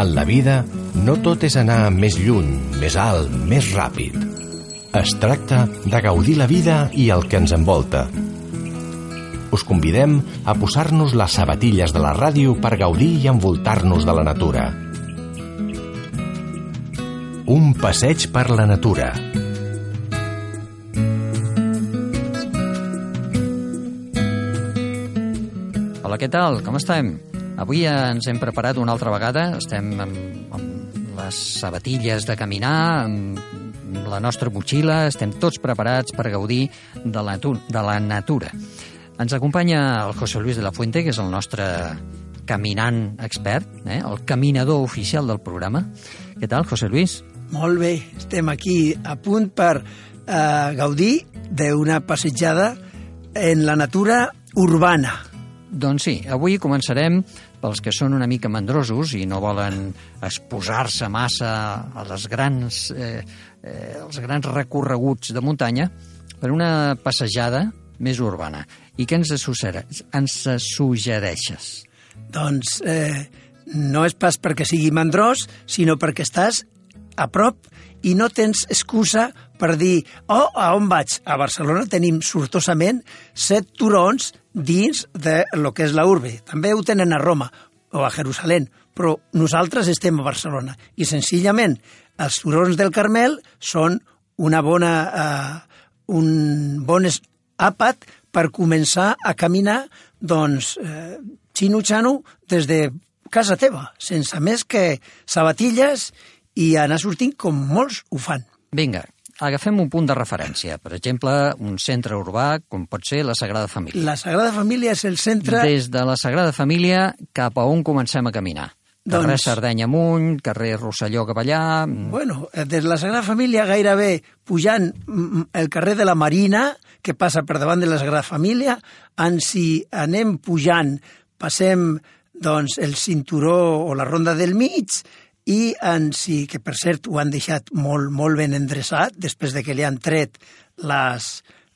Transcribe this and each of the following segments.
En la vida, no tot és anar més lluny, més alt, més ràpid. Es tracta de gaudir la vida i el que ens envolta. Us convidem a posar-nos les sabatilles de la ràdio per gaudir i envoltar-nos de la natura. Un passeig per la natura. Què tal? Com estem? Avui ens hem preparat una altra vegada. Estem amb, amb les sabatilles de caminar, amb la nostra motxilla, estem tots preparats per gaudir de la, de la natura. Ens acompanya el José Luis de la Fuente, que és el nostre caminant expert, eh? el caminador oficial del programa. Què tal, José Luis? Molt bé, estem aquí a punt per eh, gaudir d'una passejada en la natura urbana. Doncs sí, avui començarem pels que són una mica mandrosos i no volen exposar-se massa a les grans, eh, eh, els grans recorreguts de muntanya per una passejada més urbana. I què ens, ens suggereixes? Doncs eh, no és pas perquè sigui mandrós, sinó perquè estàs a prop i no tens excusa per dir oh, a on vaig? A Barcelona tenim sortosament set turons dins de lo que és la urbe. També ho tenen a Roma o a Jerusalem, però nosaltres estem a Barcelona i senzillament els turons del Carmel són una bona, eh, un bon àpat per començar a caminar doncs, eh, xino-xano des de casa teva, sense més que sabatilles i anar sortint com molts ho fan. Vinga, agafem un punt de referència. Per exemple, un centre urbà, com pot ser la Sagrada Família. La Sagrada Família és el centre... Des de la Sagrada Família cap a on comencem a caminar? Carrer doncs... Sardenya amunt, carrer Rosselló cap allà... Bueno, des de la Sagrada Família gairebé pujant el carrer de la Marina, que passa per davant de la Sagrada Família, en si anem pujant, passem doncs, el cinturó o la ronda del mig, i en si, que per cert ho han deixat molt, molt ben endreçat, després de que li han tret les,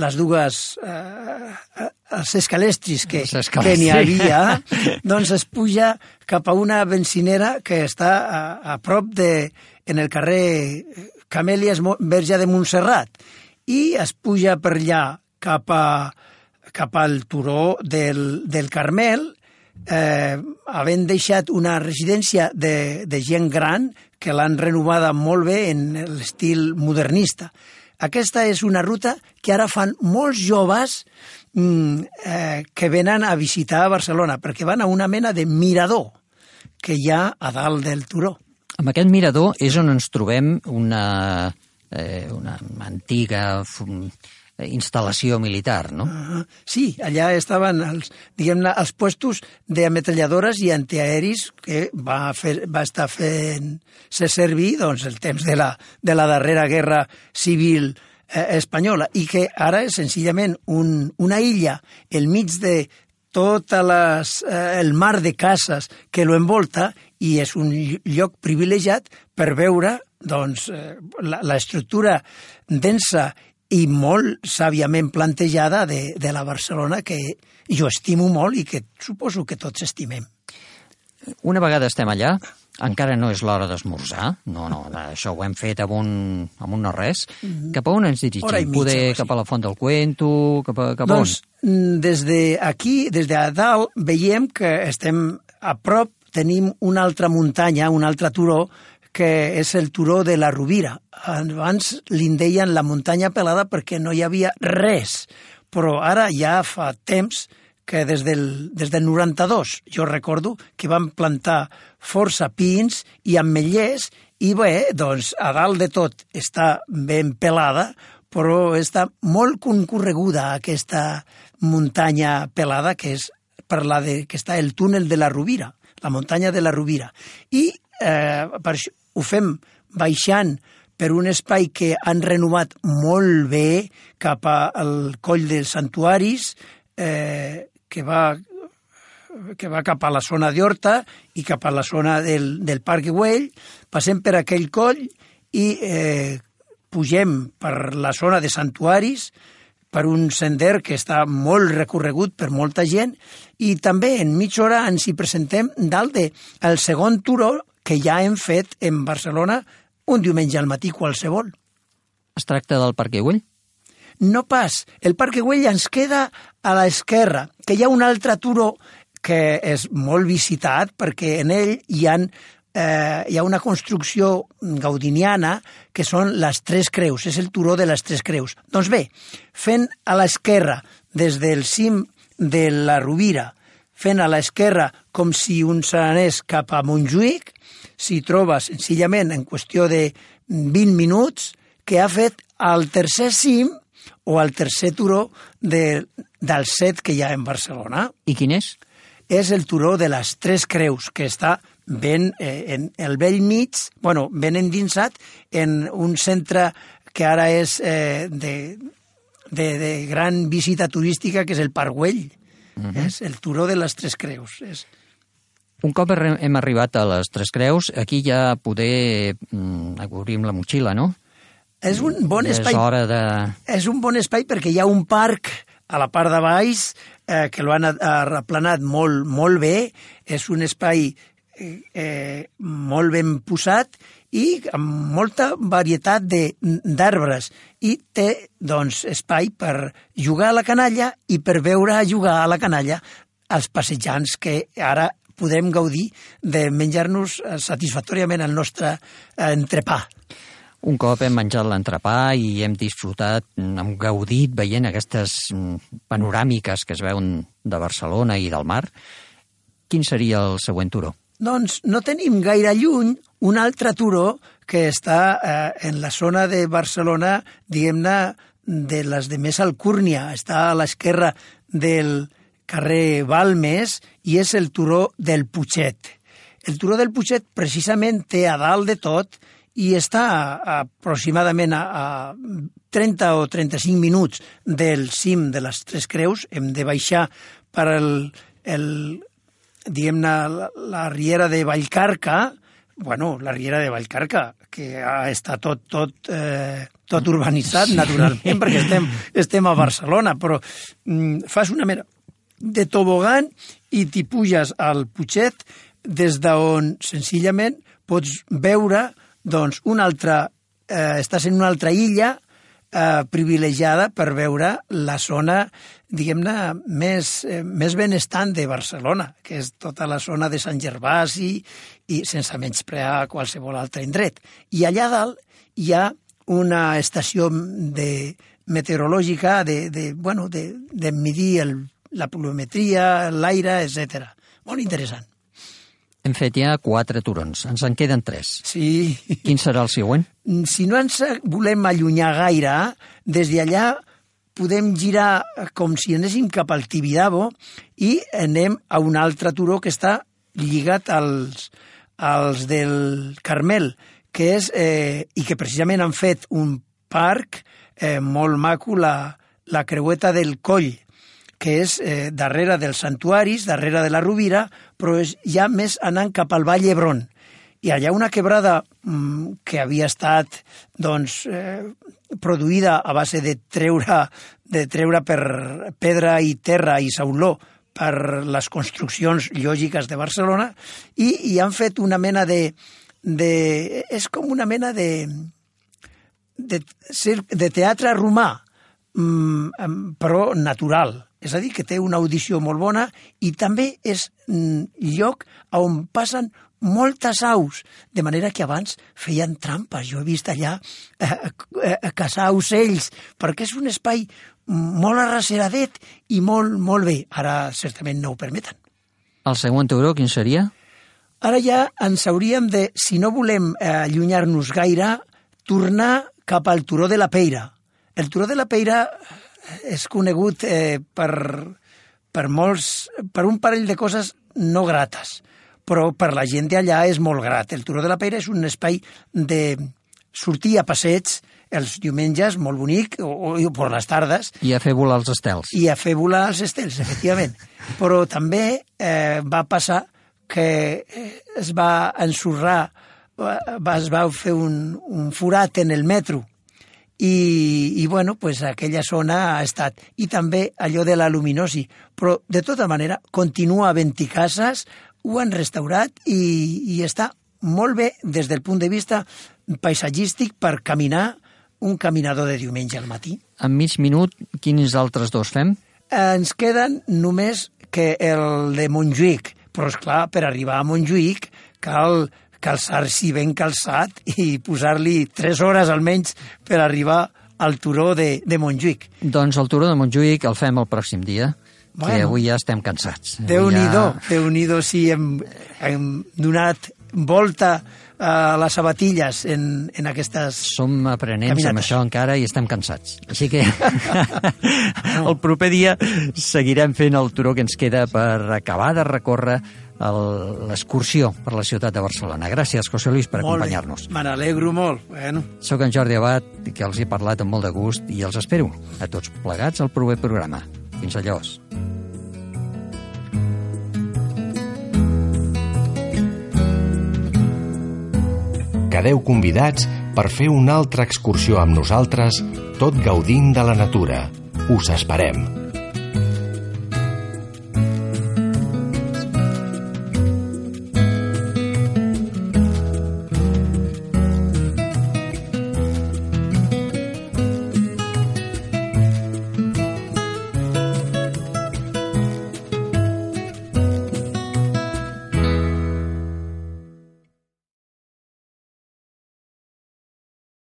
les dues eh, els escalestris que, que n'hi havia, doncs es puja cap a una bencinera que està a, a prop de, en el carrer Camèlies Verge de Montserrat. I es puja per allà cap, a, cap al turó del, del Carmel eh, havent deixat una residència de, de gent gran que l'han renovada molt bé en l'estil modernista. Aquesta és una ruta que ara fan molts joves mm, eh, que venen a visitar Barcelona, perquè van a una mena de mirador que hi ha a dalt del turó. Amb aquest mirador és on ens trobem una, eh, una antiga instal·lació militar, no? Uh, sí, allà estaven els, diguem-ne, els puestos d'ametralladores i antiaeris que va, fer, va estar fent ser servir doncs, el temps de la, de la darrera guerra civil eh, espanyola i que ara és senzillament un, una illa el mig de tot les, eh, el mar de cases que lo envolta i és un lloc privilegiat per veure doncs, eh, l'estructura densa i molt sàviament plantejada de, de la Barcelona que jo estimo molt i que suposo que tots estimem. Una vegada estem allà, encara no és l'hora d'esmorzar, no, no, això ho hem fet amb un, amb un no res. Mm -hmm. Cap a on ens dirigim? Poder cap a la Font del Cuento? Cap a, cap doncs, on? des d'aquí, des de dalt, veiem que estem a prop, tenim una altra muntanya, un altre turó, que és el turó de la Rovira. Abans li deien la muntanya pelada perquè no hi havia res, però ara ja fa temps que des del, des del 92 jo recordo que van plantar força pins i ametllers i bé, doncs a dalt de tot està ben pelada, però està molt concorreguda aquesta muntanya pelada que és per la de, que està el túnel de la Rovira, la muntanya de la Rovira. I eh, per això, ho fem baixant per un espai que han renovat molt bé cap al coll dels santuaris, eh, que va que va cap a la zona d'Horta i cap a la zona del, del Parc Güell, passem per aquell coll i eh, pugem per la zona de santuaris per un sender que està molt recorregut per molta gent i també en mitja hora ens hi presentem dalt de el segon turó que ja hem fet en Barcelona un diumenge al matí qualsevol. Es tracta del Parc Güell? No pas. El Parc Güell ens queda a l'esquerra, que hi ha un altre turó que és molt visitat perquè en ell hi ha eh, hi ha una construcció gaudiniana que són les Tres Creus, és el turó de les Tres Creus. Doncs bé, fent a l'esquerra, des del cim de la Rovira, fent a l'esquerra com si un s'anés cap a Montjuïc, s'hi troba senzillament en qüestió de 20 minuts que ha fet al tercer cim o al tercer turó de, del set que hi ha en Barcelona. I quin és? És el turó de les Tres Creus, que està ben eh, en el vell mig, bueno, ben endinsat en un centre que ara és eh, de, de, de gran visita turística, que és el Parc Güell. Uh -huh. És el turó de les Tres Creus. És... Un cop hem arribat a les Tres Creus, aquí ja poder mm, obrim la motxilla, no? És un bon espai. És hora de... És un bon espai perquè hi ha un parc a la part de baix eh, que l'han arreplanat molt, molt bé. És un espai eh, molt ben posat i amb molta varietat d'arbres i té doncs, espai per jugar a la canalla i per veure a jugar a la canalla als passejants que ara podem gaudir de menjar-nos satisfactòriament el nostre eh, entrepà. Un cop hem menjat l'entrepà i hem disfrutat, hem gaudit veient aquestes mm, panoràmiques que es veuen de Barcelona i del mar, quin seria el següent turó? Doncs no tenim gaire lluny un altre turó que està eh, en la zona de Barcelona, diguem-ne, de les de més alcúrnia. Està a l'esquerra del carrer Balmes i és el turó del Puiget. El turó del Puiget precisament té a dalt de tot i està a, aproximadament a, a 30 o 35 minuts del cim de les Tres Creus. Hem de baixar per el, el diguem-ne, la, la riera de Vallcarca, bueno, la riera de Vallcarca, que està tot, tot, eh, tot urbanitzat, naturalment, perquè estem, estem a Barcelona, però mm, fas una mera de tobogan i t'hi puges al Puiget, des d'on senzillament pots veure doncs, una altra, eh, estàs en una altra illa eh, privilegiada per veure la zona, diguem-ne, més, eh, més benestant de Barcelona, que és tota la zona de Sant Gervasi i sense menysprear qualsevol altre indret. I allà dalt hi ha una estació de meteorològica de, de, bueno, de, de medir el, la pluviometria, l'aire, etc. Molt interessant. Hem fet ja quatre turons, ens en queden tres. Sí. Quin serà el següent? Si no ens volem allunyar gaire, des d'allà podem girar com si anéssim cap al Tibidabo i anem a un altre turó que està lligat als, als del Carmel, que és, eh, i que precisament han fet un parc eh, molt maco, la, la creueta del Coll, que és eh, darrere dels santuaris, darrere de la Rovira, però és ja més anant cap al Vall d'Hebron. I allà una quebrada mm, que havia estat doncs, eh, produïda a base de treure, de treure per pedra i terra i sauló per les construccions lògiques de Barcelona i, i han fet una mena de, de... és com una mena de, de, de teatre romà, mm, però natural és a dir, que té una audició molt bona i també és mm, lloc on passen moltes aus, de manera que abans feien trampes. Jo he vist allà eh, eh, caçar ocells, perquè és un espai molt arraceradet i molt, molt bé. Ara certament no ho permeten. El següent turó quin seria? Ara ja ens hauríem de, si no volem eh, allunyar-nos gaire, tornar cap al turó de la Peira. El turó de la Peira és conegut eh, per, per, molts, per un parell de coses no grates, però per la gent d'allà és molt grat. El Turó de la Peira és un espai de sortir a passeig els diumenges, molt bonic, o, o, o per les tardes. I a fer volar els estels. I a fer volar els estels, efectivament. Però també eh, va passar que eh, es va ensorrar, va, es va fer un, un forat en el metro i, i bueno, pues aquella zona ha estat. I també allò de la luminosi. Però, de tota manera, continua havent-hi cases, ho han restaurat i, i està molt bé des del punt de vista paisatgístic per caminar un caminador de diumenge al matí. En mig minut, quins altres dos fem? Ens queden només que el de Montjuïc, però, és clar per arribar a Montjuïc cal calçar-s'hi ben calçat i posar-li tres hores almenys per arribar al turó de, de Montjuïc. Doncs el turó de Montjuïc el fem el pròxim dia, bueno. que avui ja estem cansats. Déu-n'hi-do, ja... Déu-n'hi-do si hem, hem donat volta a les sabatilles en, en aquestes... Som aprenents Caminates. amb això encara i estem cansats. Així que el proper dia seguirem fent el turó que ens queda per acabar de recórrer l'excursió per la ciutat de Barcelona. Gràcies, José Luis, per Molt bé. acompanyar-nos. Me n'alegro molt. Bueno, Soc en Jordi Abad, que els he parlat amb molt de gust i els espero a tots plegats al proper programa. Fins a llavors. Quedeu convidats per fer una altra excursió amb nosaltres, tot gaudint de la natura. Us esperem.